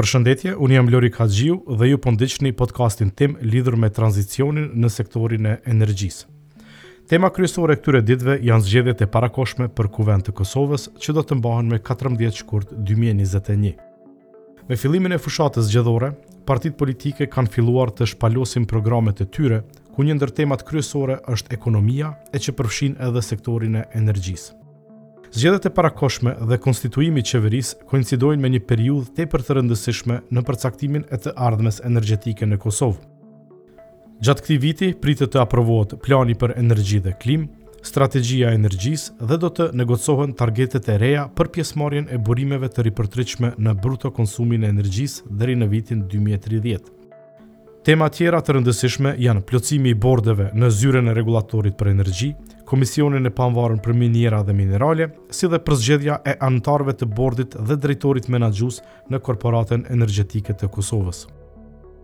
Përshëndetje, unë jam Lorik Haxhiu dhe ju po ndiqni podcastin tim lidhur me tranzicionin në sektorin e energjisë. Tema kryesore e këtyre ditëve janë zgjedhjet e parakohshme për Kuvend të Kosovës që do të mbahen me 14 shkurt 2021. Me fillimin e fushatës zgjedhore, partitë politike kanë filluar të shpalosin programet e tyre, ku një ndër temat kryesore është ekonomia e që përfshin edhe sektorin e energjisë. Zgjedhjet e parakohshme dhe konstituimi i qeverisë koincidojnë me një periudhë tepër të rëndësishme në përcaktimin e të ardhmes energjetike në Kosovë. Gjatë këtij viti pritet të aprovohet Plani për Energji dhe Klimë, Strategjia e Energjisë dhe do të negocohen targetet e reja për pjesëmarrjen e burimeve të ripërtritshme në bruto konsumin e energjisë deri në vitin dy mijë e tridhjetë. Tema tjera të rëndësishme janë plotësimi i bordeve në zyrën e Rregullatorit për Energji, Komisionin e Pavarur për Miniera dhe Minerale, si dhe përzgjedhja e anëtarëve të bordit dhe drejtorit menaxhues në Korporatën Energjetike të Kosovës.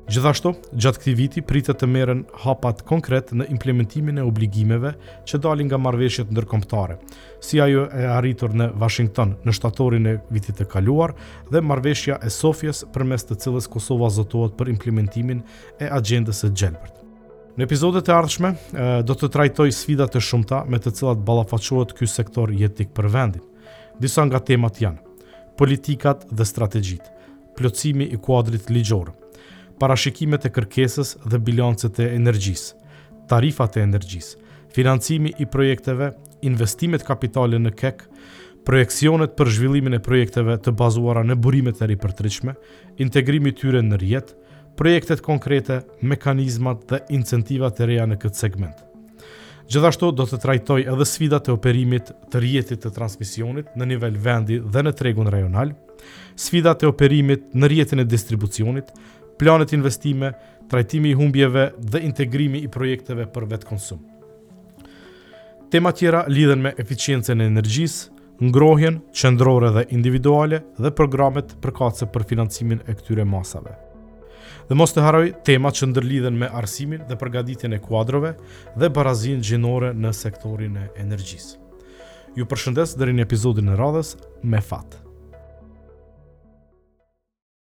Gjithashtu, gjatë këtij viti pritet të merren hapat konkret në implementimin e obligimeve që dalin nga marrëveshjet ndërkombëtare, si ajo e arritur në Washington në shtatorin e vitit të kaluar dhe Marrëveshja e Sofjes përmes të cilës Kosova zotohet për implementimin e agjendës së gjelbërt. Në epizodet e ardhshme do të trajtoj sfidat e shumta me të cilat ballafaqohet ky sektor jetik për vendin. Disa nga temat janë: politikat dhe strategjitë, plotësimi i kuadrit ligjor, parashikimet e kërkesës dhe bilancet e energjisë, tarifat e energjisë, financimi i projekteve, investimet kapitale në KEK, projeksionet për zhvillimin e projekteve të bazuara në burimet e ripërtritshme, integrimi i tyre në rrjet, projektet konkrete, mekanizmat dhe incentivat e reja në këtë segment. Gjithashtu do të trajtoj edhe sfidat e operimit të rrjetit të transmisionit në nivel vendi dhe në tregun rajonal, sfidat e operimit në rrjetin e distribucionit, planet investive, trajtimi i humbjeve dhe integrimi i projekteve për vetëkonsum. Tema tjera lidhen me eficiencën e energjisë, ngrohjen qendrore dhe individuale dhe programet përkatëse për financimin e këtyre masave. Dhe mos të harroj temat që ndërlidhen me arsimin dhe përgaditjen e kuadrove dhe barazinë gjinore në sektorin e energjisë. Ju përshëndes deri në epizodin e radhës me fat.